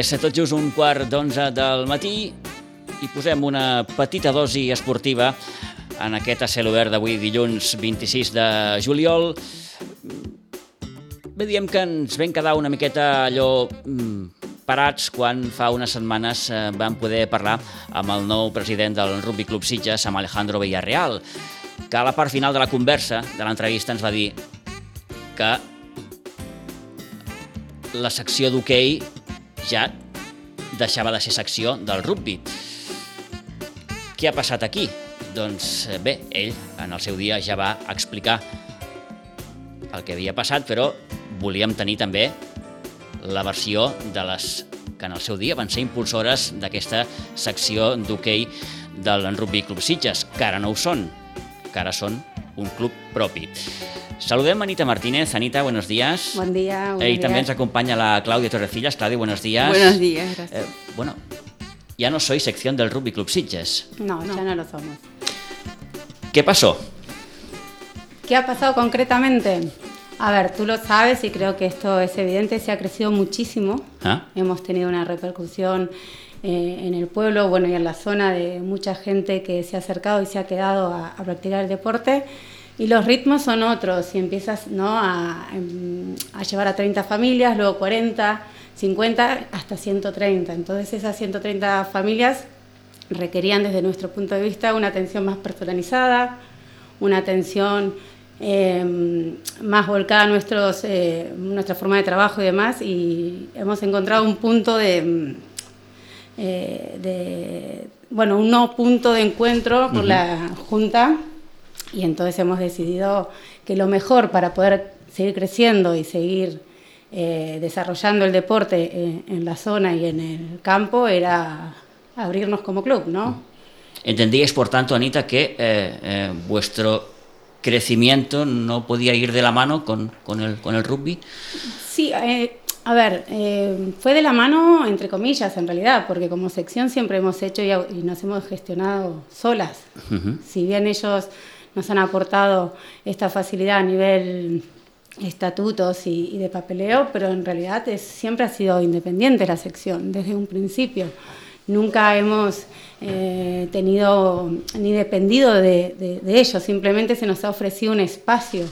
És tot just un quart d'onze del matí i posem una petita dosi esportiva en aquest cel obert d'avui dilluns 26 de juliol. Bé, diem que ens vam quedar una miqueta allò mm, parats quan fa unes setmanes eh, vam poder parlar amb el nou president del Rugby Club Sitges, amb Alejandro Villarreal, que a la part final de la conversa, de l'entrevista, ens va dir que la secció d'hoquei ja deixava de ser secció del rugby. Què ha passat aquí? Doncs eh, bé, ell en el seu dia ja va explicar el que havia passat, però volíem tenir també la versió de les que en el seu dia van ser impulsores d'aquesta secció d'hoquei del Rugby Club Sitges, que ara no ho són, que ara són un club propi. Saludem a Anita Martínez. Anita, buenos días. Buen día. Eh, y también se acompaña la Claudia Torrecillas. Claudia, buenos días. Buenos días, gracias. Eh, bueno, ya no soy sección del Rugby Club Sitges. No, ya no lo somos. ¿Qué pasó? ¿Qué ha pasado concretamente? A ver, tú lo sabes y creo que esto es evidente, se ha crecido muchísimo. ¿Ah? Hemos tenido una repercusión eh, en el pueblo, bueno, y en la zona de mucha gente que se ha acercado y se ha quedado a, a practicar el deporte. Y los ritmos son otros, y empiezas ¿no? a, em, a llevar a 30 familias, luego 40, 50, hasta 130. Entonces esas 130 familias requerían desde nuestro punto de vista una atención más personalizada, una atención eh, más volcada a nuestros, eh, nuestra forma de trabajo y demás, y hemos encontrado un punto de, eh, de bueno, un nuevo punto de encuentro uh -huh. la Junta, y entonces hemos decidido que lo mejor para poder seguir creciendo y seguir eh, desarrollando el deporte en, en, la zona y en el campo era abrirnos como club, ¿no? Entendíais, por tanto, Anita, que eh, eh, vuestro crecimiento no podía ir de la mano con, con, el, con el, rugby. Sí, eh, a ver, fue de la mano, entre comillas, en realidad, porque como sección siempre hemos hecho y, y nos hemos gestionado solas. Uh -huh. Si bien ellos nos han aportado esta facilidad a nivel estatutos y, y de papeleo, pero en realidad es, siempre ha sido independiente la sección desde un principio. Nunca hemos eh, tenido ni dependido de, de, de, ellos, simplemente se nos ha ofrecido un espacio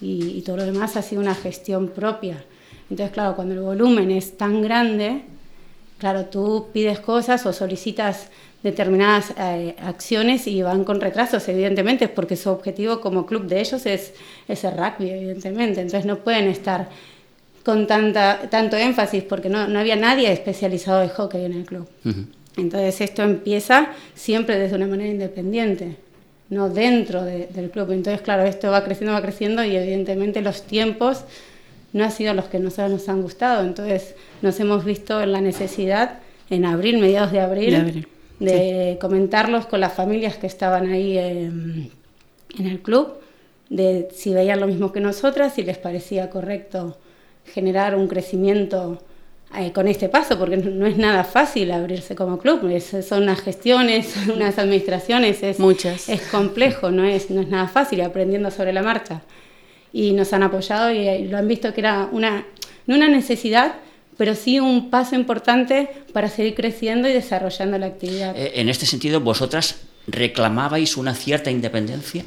y, y, todo lo demás ha sido una gestión propia. Entonces, claro, cuando el volumen es tan grande, claro, tú pides cosas o solicitas determinadas eh, acciones y van con retrasos, evidentemente, porque su objetivo como club de ellos es, es el rugby, evidentemente. Entonces no pueden estar con tanta, tanto énfasis porque no, no había nadie especializado de hockey en el club. Uh -huh. Entonces esto empieza siempre desde una manera independiente, no dentro de, del club. Entonces, claro, esto va creciendo, va creciendo y evidentemente los tiempos no han sido los que nosotros nos han gustado. Entonces nos hemos visto en la necesidad en abril, mediados de abril, de abril de sí. comentarlos con las familias que estaban ahí en, en, el club, de si veían lo mismo que nosotras, si les parecía correcto generar un crecimiento eh, con este paso, porque no es nada fácil abrirse como club, es, son unas gestiones, unas administraciones, es, Muchas. es complejo, no es, no es nada fácil, aprendiendo sobre la marcha. Y nos han apoyado y, y lo han visto que era una, no una necesidad, pero sí un paso importante para seguir creciendo y desarrollando la actividad. Eh, en este sentido, ¿vosotras reclamabais una cierta independencia?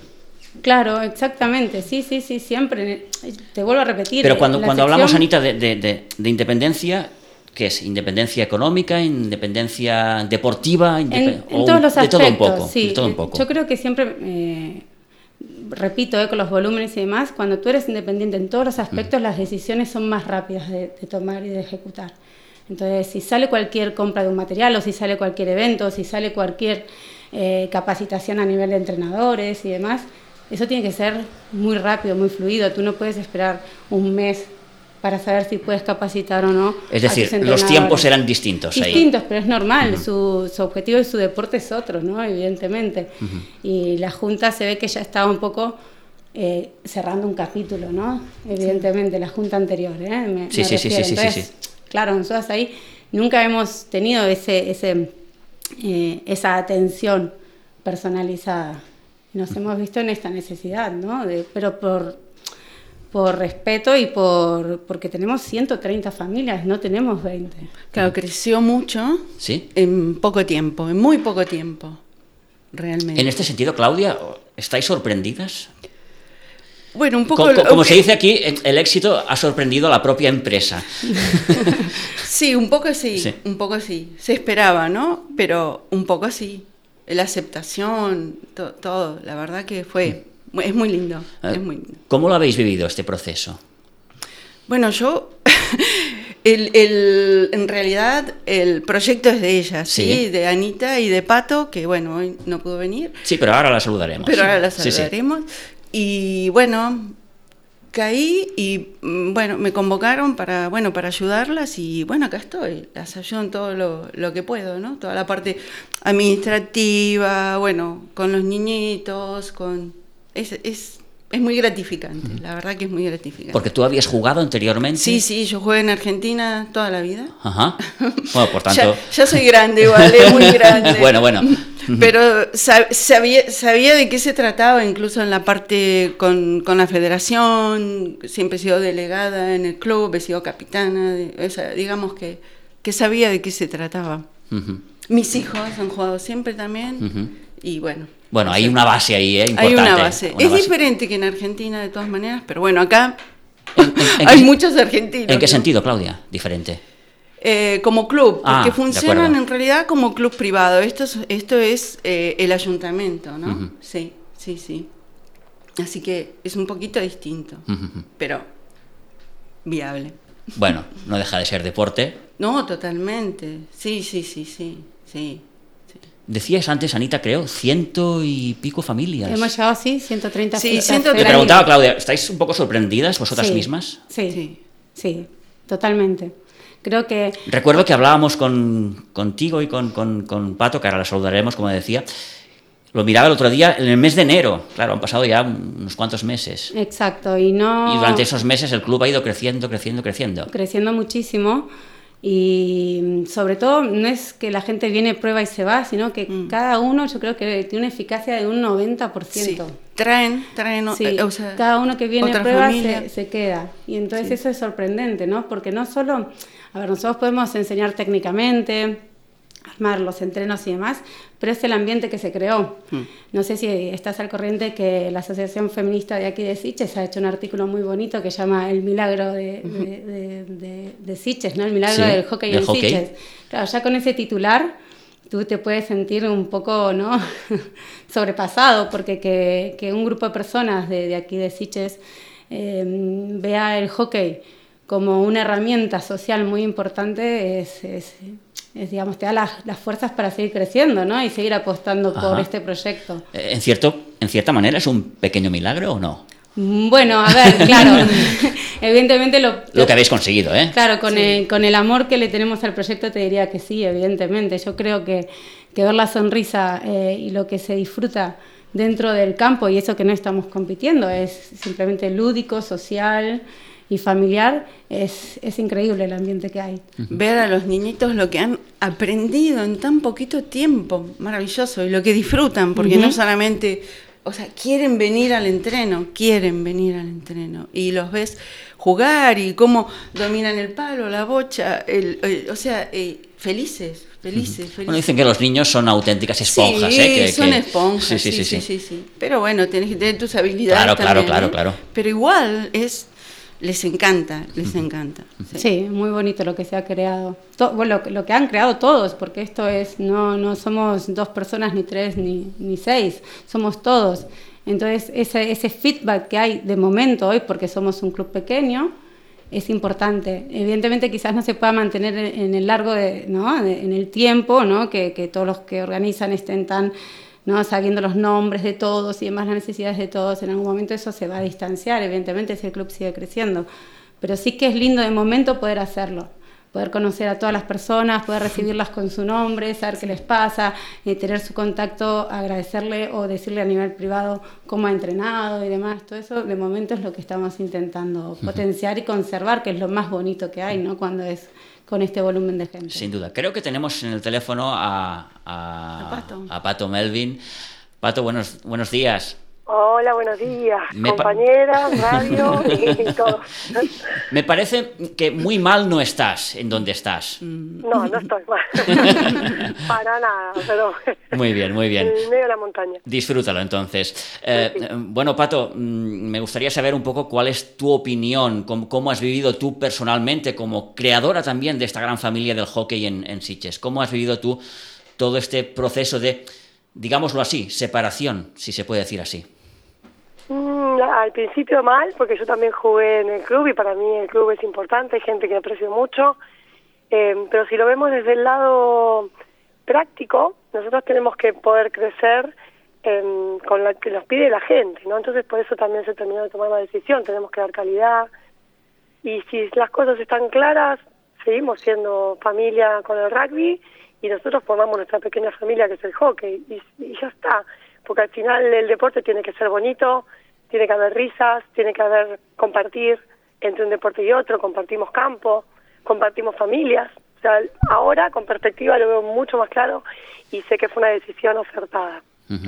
Claro, exactamente, sí, sí, sí, siempre. Te vuelvo a repetir. Pero cuando, cuando sección... hablamos, Anita, de, de, de, de, independencia, ¿qué es? ¿Independencia económica, independencia deportiva? Indep en, en todos los aspectos, de todo un poco, sí. Todo un poco. Yo creo que siempre... Eh, repito, eh, con los volúmenes y demás, cuando tú eres independiente en todos los aspectos, mm. las decisiones son más rápidas de, de, tomar y de ejecutar. Entonces, si sale cualquier compra de un material o si sale cualquier evento, o si sale cualquier eh, capacitación a nivel de entrenadores y demás, eso tiene que ser muy rápido, muy fluido. Tú no puedes esperar un mes para saber si puedes capacitar o no. Es decir, los tiempos eran distintos. Distintos, ahí. pero es normal. Uh -huh. su, su, objetivo y su deporte es otro, ¿no? Evidentemente. Uh -huh. Y la Junta se ve que ya estaba un poco eh, cerrando un capítulo, ¿no? Evidentemente, la Junta anterior, ¿eh? Me, sí, me sí, sí, sí, Entonces, sí, sí, Claro, nosotros ahí nunca hemos tenido ese, ese, eh, esa atención personalizada. Nos uh -huh. hemos visto en esta necesidad, ¿no? De, pero por por respeto y por porque tenemos 130 familias, no tenemos 20. Claro, creció mucho ¿Sí? en poco tiempo, en muy poco tiempo, realmente. En este sentido, Claudia, ¿estáis sorprendidas? Bueno, un poco... Como que- se dice aquí, el éxito ha sorprendido a la propia empresa. Sí, un poco sí, Sí. un poco sí. Se esperaba, ¿no? Pero un poco sí. La aceptación, to- todo, la verdad que fue... Es muy lindo, es muy lindo. ¿Cómo lo habéis vivido este proceso? Bueno, yo, el, el- en realidad el proyecto es de ellas, ¿sí? Sí. De Anita y de Pato, que bueno, hoy no pudo venir, Sí, pero ahora la saludaremos. pero ahora la Sí, sí. saludaremos. Y bueno, caí y mm, bueno, me convocaron para, bueno, para ayudarlas y bueno, acá estoy, las ayudo en todo lo, lo que puedo, ¿no? Toda la parte administrativa, bueno, con los niñitos, con... Es, es, es muy gratificante, la verdad que es muy gratificante. Porque tú habías jugado anteriormente. Sí, sí, yo jugué en Argentina toda la vida. Ajá. Bueno, por Ya, tanto. ya soy grande igual, es muy grande. bueno, bueno. Pero sa- sabía, sabía de qué se trataba, incluso en la parte con, con la federación, siempre he sido delegada en el club, he sido capitana, de- o sea, digamos que, que sabía de qué se trataba. Ujú. Mis hijos han jugado siempre también y bueno. Bueno, hay una base ahí, ¿eh? Hay una base. Una es base. diferente que en Argentina de todas maneras, pero bueno, acá ¿En, en- en hay muchos argentinos. ¿En qué ¿no? sentido, Claudia? Diferente. Eh, como club, Ah, porque de funcionan en realidad como club privado. Esto es, esto es eh, el ayuntamiento, ¿no? Sí, sí, sí. Así que es un poquito distinto, pero viable. Bueno, no deja de ser deporte. No, totalmente. Sí, sí, sí, sí, sí. Decías antes, Anita, creo, ciento y pico familias. Hemos llegado, sí, 130 Sí, fiestas 130. Te preguntaba, Claudia, ¿estáis un poco sorprendidas vosotras Sí, mismas? Sí, Sí. sí, totalmente. Creo que Recuerdo que hablábamos con, contigo y con, con- con Pato, que ahora la saludaremos, como decía. Lo miraba el otro día en el mes de enero. Claro, han pasado ya unos cuantos meses. Exacto, y no... Y durante esos meses el club ha ido creciendo, creciendo, creciendo. creciendo muchísimo y mm, sobre todo no es que la gente viene, prueba y se va, sino que Mm. cada uno yo creo que tiene una eficacia de un 90%. Sí. Traen, traen, Sí, eh, o sea, cada uno que viene prueba se, se queda. Y entonces Sí. eso es sorprendente, ¿no? Porque no solo, a ver, nosotros podemos enseñar técnicamente, armar los entrenos y demás, pero es el ambiente que se creó. Mm. No sé si estás al corriente que la Asociación Feminista de aquí de Siches ha hecho un artículo muy bonito que se llama El milagro de, de, de- de- Sitges, ¿no? El milagro Sí, del hockey en hockey. Sitges. Claro, ya con ese titular tú te puedes sentir un poco ¿no? sobrepasado, porque que, que un grupo de personas de, de aquí de Siches eh, vea el hockey como una herramienta social muy importante es, es- es, digamos, te da las, las fuerzas para seguir creciendo ¿no? y seguir apostando por Ajá. este proyecto. Eh, En, cierto, en cierta manera, ¿es un pequeño milagro o no? Mm, Bueno, a ver, claro, evidentemente lo, Lo que habéis conseguido, ¿eh? Claro, con, el, con el amor que le tenemos al proyecto te diría que sí, evidentemente. Yo creo que, que ver la sonrisa eh, y lo que se disfruta dentro del campo y eso que no estamos compitiendo es simplemente lúdico, social y familiar, es, es increíble el ambiente que hay. ver a los niñitos lo que han aprendido en tan poquito tiempo, maravilloso, y lo que disfrutan, porque no solamente, o sea, quieren venir al entreno, quieren venir al entreno, y los ves jugar y cómo dominan el palo, la bocha, el, el- o sea, eh, felices, felices, felices. Bueno, dicen que los niños son auténticas esponjas, sí, ¿eh? Que- son que- esponjas. Sí, sí, sí. sí. sí, sí. Pero bueno, tienes que tener tus habilidades. Claro, claro, también, claro, ¿eh? claro. Pero igual es, les encanta, les encanta. sí. Sí, muy bonito lo que se ha creado. To- bueno, lo, lo que han creado todos, porque esto es, no, no somos dos personas, ni tres, ni, ni seis, somos todos. Entonces, ese, ese feedback que hay de momento hoy, porque somos un club pequeño, es importante. Evidentemente quizás no se pueda mantener en en el largo, de, ¿no? de- en el tiempo, ¿no? que, que todos los que organizan estén tan ¿no? sabiendo los nombres de todos y demás las necesidades de todos. En algún momento eso se va a distanciar, evidentemente, si el club sigue creciendo. Pero sí que es lindo de momento poder hacerlo. Poder conocer a todas las personas, poder recibirlas con su nombre, saber qué les pasa, eh, tener su contacto, agradecerle o decirle a nivel privado cómo ha entrenado y demás. Todo eso de momento es lo que estamos intentando potenciar y conservar, que es lo más bonito que hay, ¿no? Cuando es con este volumen de gente. Sin duda. Creo que tenemos en el teléfono a, a, A Pato. a Pato Melvin. Pato, buenos, buenos días. Hola, buenos días, compañeras, radio y todo. Me parece que muy mal no estás en donde estás. No, no estoy mal. Para nada, pero... Muy bien, muy bien. En medio de la montaña. Disfrútalo entonces. Eh, bueno, Pato, mm, me gustaría saber un poco cuál es tu opinión, cómo, has vivido tú personalmente como creadora también de esta gran familia del hockey en, en Sitges. ¿Cómo has vivido tú todo este proceso de, digámoslo así, separación, si se puede decir así? Mm, al principio mal, porque yo también jugué en el club y para mí el club es importante, hay gente que aprecio mucho, eh, pero si lo vemos desde el lado práctico, nosotros tenemos que poder crecer con lo que nos pide la gente, ¿no? Entonces por eso también se terminó de tomar la decisión, tenemos que dar calidad y si las cosas están claras, seguimos siendo familia con el rugby y nosotros formamos nuestra pequeña familia que es el hockey y ya está, porque al final el deporte tiene que ser bonito, tiene que haber risas, tiene que haber compartir entre un deporte y otro, compartimos campo, compartimos familias. O sea, ahora con perspectiva lo veo mucho más claro y sé que fue una decisión acertada.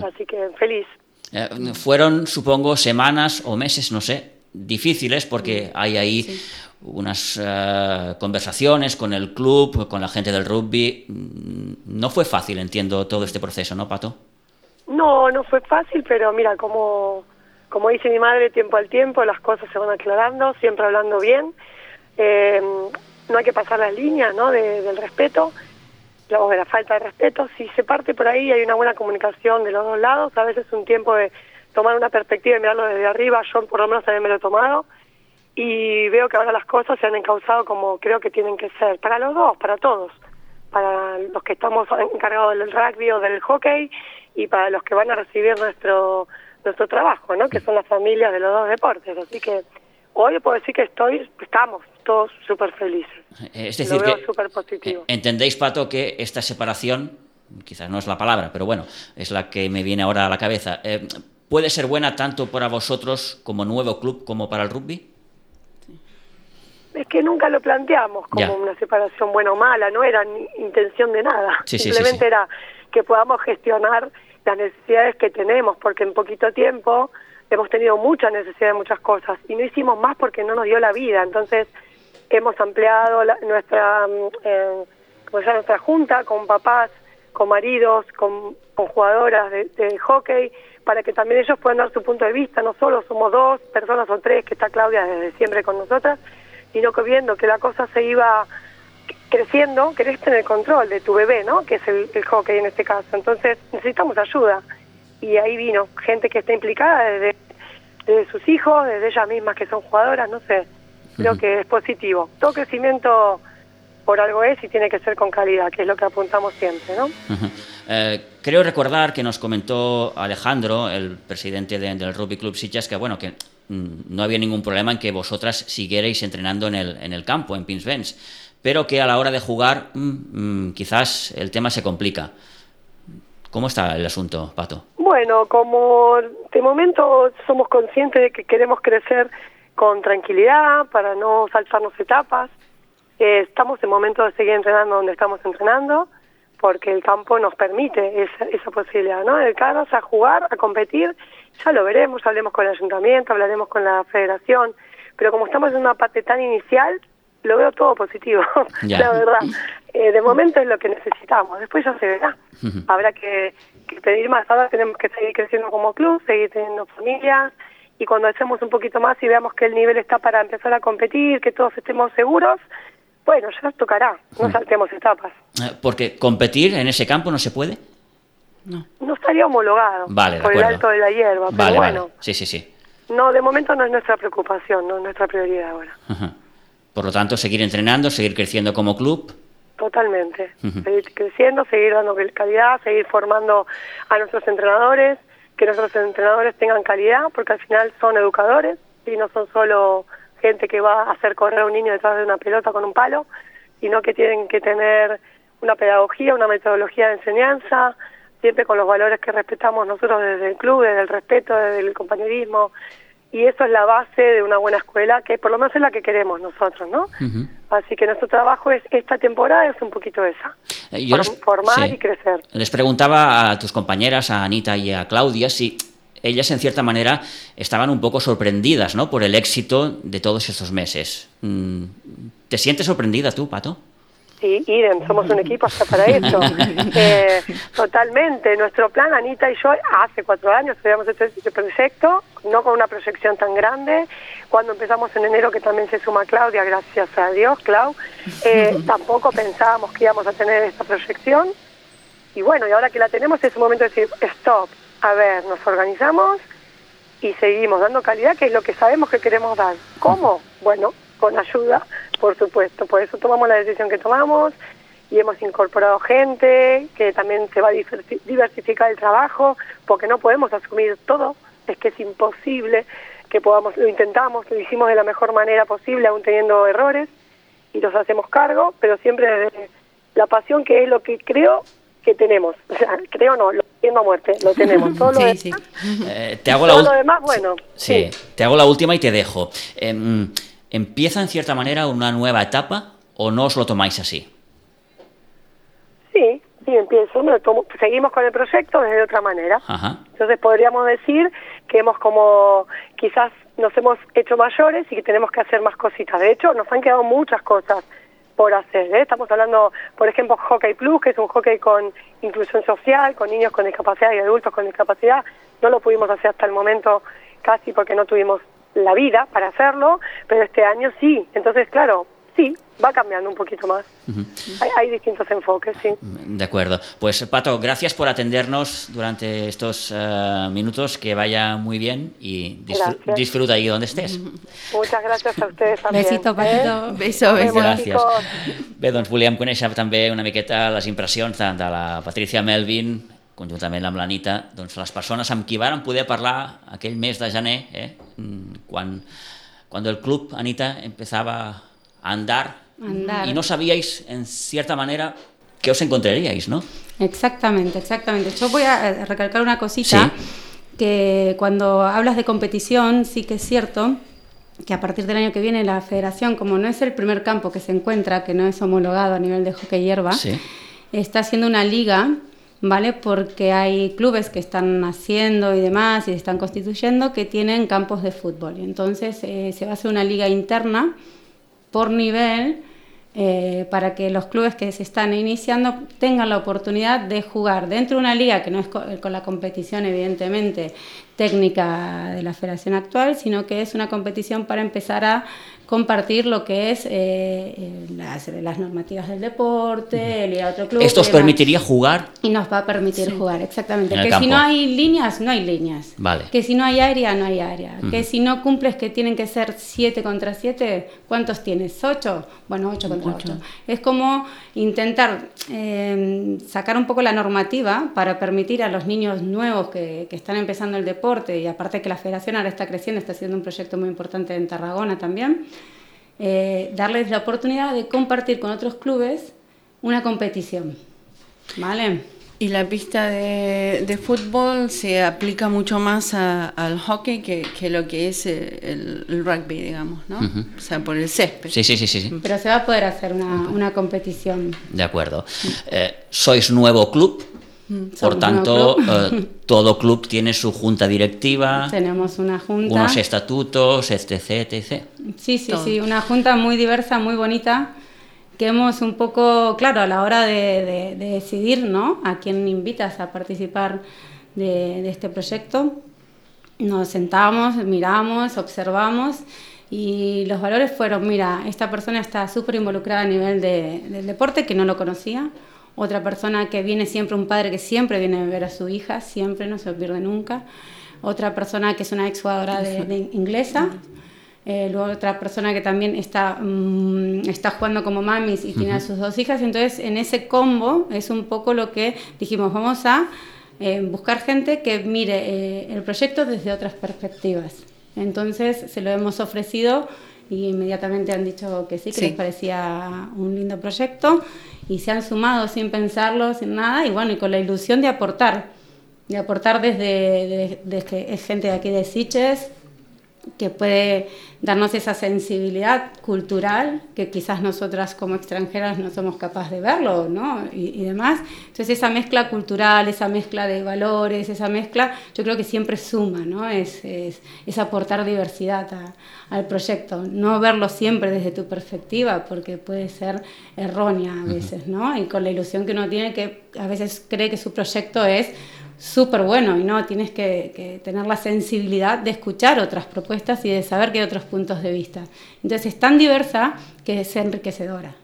Así que feliz. Eh, fueron, supongo, semanas o meses, no sé, difíciles porque hay ahí unas eh, conversaciones con el club, con la gente del rugby. Mm, no fue fácil, entiendo, todo este proceso, ¿no, Pato? No, no fue fácil, pero mira, como como dice mi madre, tiempo al tiempo, las cosas se van aclarando, siempre hablando bien. Eh, no hay que pasar las líneas ¿no? del respeto, o de la falta de respeto. Si se parte por ahí, hay una buena comunicación de los dos lados. A veces es un tiempo de tomar una perspectiva y mirarlo desde arriba. Yo por lo menos también me lo he tomado. Y veo que ahora las cosas se han encauzado como creo que tienen que ser. Para los dos, para todos. Para los que estamos encargados del rugby o del hockey y para los que van a recibir nuestro nuestro trabajo, ¿no? Que son las familias de los dos deportes. Así que hoy puedo decir que estoy, estamos todos súper felices. Eh, es decir, Lo veo positivo. Eh, entendéis, Pato, que esta separación, quizás no es la palabra, pero bueno, es la que me viene ahora a la cabeza, eh, puede ser buena tanto para vosotros como nuevo club como para el rugby. Es que nunca lo planteamos como una separación buena o mala, no era ni intención de nada. Simplemente era que podamos gestionar las necesidades que tenemos, porque en poquito tiempo hemos tenido mucha necesidad de muchas cosas y no hicimos más porque no nos dio la vida. Entonces hemos ampliado nuestra, mm, eh, nuestra junta con papás, con maridos, con, jugadoras de, de, hockey, para que también ellos puedan dar su punto de vista. No solo somos dos personas o tres, que está Claudia desde siempre con nosotras, sino que viendo que la cosa se iba creciendo, querés tener control de tu bebé, ¿no? Que es el, hockey en este caso. Entonces necesitamos ayuda. Y ahí vino gente que está implicada desde, sus hijos, desde ellas mismas que son jugadoras, no sé. Creo que es positivo. Todo crecimiento por algo es y tiene que ser con calidad, que es lo que apuntamos siempre, ¿no? Eh, creo recordar que nos comentó Alejandro, el presidente del Rugby Club Sitges, que bueno, que mm, no había ningún problema en que vosotras siguierais entrenando en el, en el campo, en Pinsbens pero que a la hora de jugar mm, mm, quizás el tema se complica. ¿Cómo está el asunto, Pato? Bueno, como de momento somos conscientes de que queremos crecer con tranquilidad para no saltarnos etapas, eh, estamos en momento de seguir entrenando donde estamos entrenando, porque el campo nos permite esa, esa posibilidad, ¿no? Dedicarnos a jugar, a competir, ya lo veremos, hablemos con el ayuntamiento, hablaremos con la federación, pero como estamos en una parte tan inicial, lo veo todo positivo, la verdad. Eh, de momento es lo que necesitamos, después ya se verá. Habrá que, pedir más, ahora tenemos que seguir creciendo como club, seguir teniendo familias, y cuando hacemos un poquito más y veamos que el nivel está para empezar a competir, que todos estemos seguros, bueno, ya nos tocará, no saltemos etapas. Eh, porque competir en ese campo no se puede. No. No estaría homologado por el alto de la hierba, pero bueno. Sí, sí, sí. No, de momento no es nuestra preocupación, no es nuestra prioridad ahora. Por lo tanto, seguir entrenando, seguir creciendo como club. Totalmente. Seguir creciendo, seguir dando calidad, seguir formando a nuestros entrenadores, que nuestros entrenadores tengan calidad, porque al final son educadores y no son solo gente que va a hacer correr a un niño detrás de una pelota con un palo, sino que tienen que tener una pedagogía, una metodología de enseñanza, siempre con los valores que respetamos nosotros desde el club, desde el respeto, desde el compañerismo, y eso es la base de una buena escuela, que por lo menos es la que queremos nosotros, ¿no? Así que nuestro trabajo es esta temporada es un poquito esa, eh, formar y crecer. Les preguntaba a tus compañeras, a Anita y a Claudia, si ellas en cierta manera estaban un poco sorprendidas ¿no? por el éxito de todos estos meses. Mm, ¿Te sientes sorprendida tú, Pato? Sí, Idem, somos un equipo hasta para eso. Eh, totalmente. Nuestro plan, Anita y yo, hace cuatro años habíamos hecho este proyecto, no con una proyección tan grande. Cuando empezamos en enero, que también se suma Claudia, gracias a Dios, Clau, eh, tampoco pensábamos que íbamos a tener esta proyección. Y bueno, y ahora que la tenemos es un momento de decir, stop, a ver, nos organizamos y seguimos dando calidad, que es lo que sabemos que queremos dar. ¿Cómo? Bueno, con ayuda por supuesto, por eso tomamos la decisión que tomamos y hemos incorporado gente que también se va a diversificar el trabajo porque no podemos asumir todo, es que es imposible que podamos, lo intentamos, lo hicimos de la mejor manera posible, aún teniendo errores y los hacemos cargo, pero siempre desde la pasión que es lo que creo que tenemos. O sea, creo no, lo entiendo a muerte, lo tenemos. Todo, lo, demás, eh, te hago la demás, bueno. Sí, te hago la última y te dejo. Em, ¿Empieza en cierta manera una nueva etapa o no os lo tomáis así? Sí, sí, empiezo. seguimos con el proyecto desde otra manera. Entonces podríamos decir que hemos como quizás nos hemos hecho mayores y que tenemos que hacer más cositas. De hecho, nos han quedado muchas cosas por hacer. ¿eh? Estamos hablando, por ejemplo, Hockey Plus, que es un hockey con inclusión social, con niños con discapacidad y adultos con discapacidad. No lo pudimos hacer hasta el momento casi porque no tuvimos la vida para hacerlo, pero este año sí. Entonces, claro, sí, va cambiando un poquito más. hay, distintos enfoques, sí. De acuerdo. Pues Pato, gracias por atendernos durante estos eh, minutos. Que vaya muy bien y disfruta ahí donde estés. Muchas gracias a ustedes también. Besito, ¿eh? Pato. Beso, beso. Gràcies. Bé, doncs volíem conèixer també una miqueta les impressions de, de la Patricia Melvin, conjuntament amb l'Anita, doncs les persones amb qui varen poder parlar aquell mes de gener, eh, quan, quan el club, Anita, empezava a andar, andar. y no sabíais, en cierta manera, qué os encontraríais, ¿no? Exactamente, exactamente. Yo voy a recalcar una cosita, ¿Sí? que cuando hablas de competición, sí que es cierto que a partir del año que viene la federación, como no es el primer campo que se encuentra, que no es homologado a nivel de hockey hierba, sí. está haciendo una liga ¿vale? Porque hay clubes que están naciendo y demás y están constituyendo que tienen campos de fútbol. Entonces eh, se va a hacer una liga interna por nivel eh, para que los clubes que se están iniciando tengan la oportunidad de jugar dentro de una liga que no es con la competición evidentemente técnica de la federación actual, sino que es una competición para empezar a compartir lo que es eh, las, las, normativas del deporte, el ir a otro club. ¿Esto os permitiría jugar? Y nos va a permitir jugar, exactamente. Que si no hay líneas, no hay líneas. Vale. Que si no hay área, no hay área. Que si no cumples que tienen que ser 7 contra 7, ¿cuántos tienes? ¿8? Bueno, 8 contra 8. Es como intentar eh, sacar un poco la normativa para permitir a los niños nuevos que, que están empezando el deporte, y aparte que la federación ahora está creciendo, está haciendo un proyecto muy importante en Tarragona también, eh, darles la oportunidad de compartir con otros clubes una competición. ¿Vale? Y la pista de, de fútbol se aplica mucho más al hockey que, que, lo que es el, el rugby, digamos, ¿no? O sea, por el césped. Sí, sí, sí, sí. Pero se va a poder hacer una, una competición. De acuerdo. Eh, ¿Sois nuevo club? Mm, por tanto, eh, todo club tiene su junta directiva. Tenemos una junta. Unos estatutos, etc, etc. Sí, sí, sí, una junta muy diversa, muy bonita, que hemos un poco, claro, a la hora de, decidir, ¿no? A quién invitas a participar de, este proyecto, nos sentamos, miramos, observamos y los valores fueron, mira, esta persona está súper involucrada a nivel del deporte, que no lo conocía, otra persona que viene siempre, un padre que siempre viene a ver a su hija, siempre, no se pierde nunca, otra persona que es una exjugadora de, de inglesa, eh, luego otra persona que también está, mm, está jugando como mamis y tiene a sus dos hijas, entonces en ese combo es un poco lo que dijimos, vamos a eh, buscar gente que mire eh, el proyecto desde otras perspectivas. Entonces se lo hemos ofrecido y inmediatamente han dicho que sí, que les parecía un lindo proyecto y se han sumado sin pensarlo, sin nada, y bueno, y con la ilusión de aportar, de aportar desde, desde, es gente de aquí de Siches, que puede darnos esa sensibilidad cultural que quizás nosotras como extranjeras no somos capaces de verlo, ¿no? Y, demás. Entonces esa mezcla cultural, esa mezcla de valores, esa mezcla, yo creo que siempre suma, ¿no? Es, es, es aportar diversidad al proyecto, no verlo siempre desde tu perspectiva, porque puede ser errónea a veces, ¿no? Y con la ilusión que uno tiene que a veces cree que su proyecto es súper bueno y no tienes que, tener la sensibilidad de escuchar otras propuestas y de saber que hay otros puntos de vista. Entonces es tan diversa que es enriquecedora.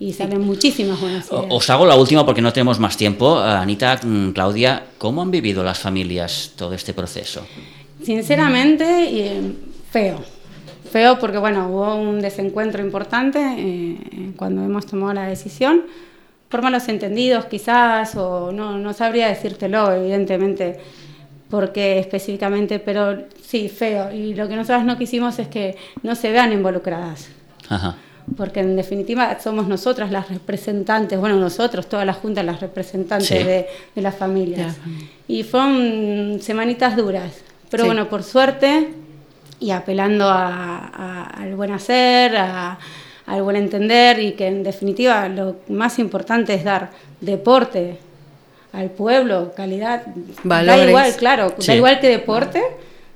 Y salen muchísimas buenas ideas. Os hago la última porque no tenemos más tiempo. Anita, mm, Claudia, ¿cómo han vivido las familias todo este proceso? Sinceramente, eh, feo. Feo porque, bueno, hubo un desencuentro importante eh, cuando hemos tomado la decisión por malos entendidos quizás, o no, no sabría decírtelo, evidentemente, porque específicamente, pero sí, feo. Y lo que nosotros no quisimos es que no se vean involucradas. Porque en definitiva somos nosotras las representantes, bueno, nosotros, toda la Junta, las representantes de, las familias. Y fueron semanitas duras, pero bueno, por suerte, y apelando al buen hacer, a, al buen entender y que en definitiva lo más importante es dar deporte al pueblo, calidad. Da igual, claro, da igual que deporte,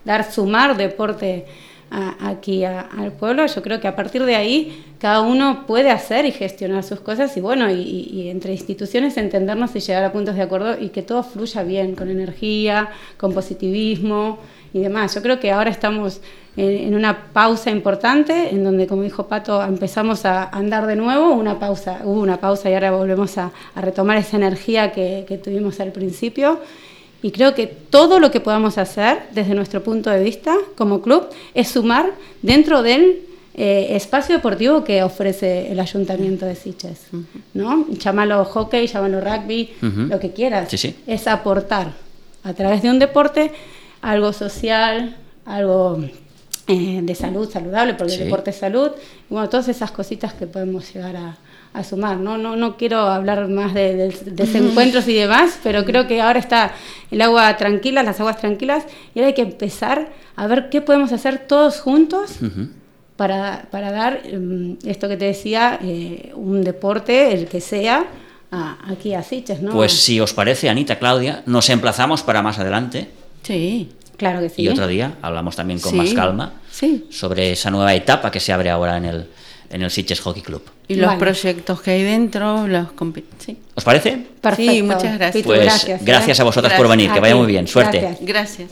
dar sumar deporte aquí al pueblo. Yo creo que a partir de ahí cada uno puede hacer y gestionar sus cosas y bueno, y, entre instituciones entendernos y llegar a puntos de acuerdo y que todo fluya bien, con energía, con positivismo y demás. Yo creo que ahora estamos en, una pausa importante, en donde, como dijo Pato, empezamos a andar de nuevo, una pausa, hubo una pausa y ahora volvemos a, retomar esa energía que, tuvimos al principio. Y creo que todo lo que podamos hacer desde nuestro punto de vista como club es sumar dentro del eh, espacio deportivo que ofrece el ayuntamiento de Siches. ¿no? Llámalo hockey, llámalo rugby, lo que quieras. Es aportar a través de un deporte algo social, algo eh, de salud saludable, porque el deporte es salud, y bueno, todas esas cositas que podemos llegar a, sumar. ¿no? No, no quiero hablar más de, desencuentros y demás, pero creo que ahora está el agua tranquila, las aguas tranquilas, y ahora hay que empezar a ver qué podemos hacer todos juntos. Para, para, dar mm, esto que te decía, eh, un deporte, el que sea, aquí a Siches, ¿no? Pues si os parece, Anita, Claudia, nos emplazamos para más adelante. Sí. Claro que sí. Y otro día hablamos también con más calma sobre esa nueva etapa que se abre ahora en el, en el Sitges Hockey Club. Y los proyectos que hay dentro, los sí. ¿Os parece? Perfecto. Sí, muchas gracias. Pues gracias, ¿eh? a vosotras por venir, que vaya muy bien. Suerte. gracias.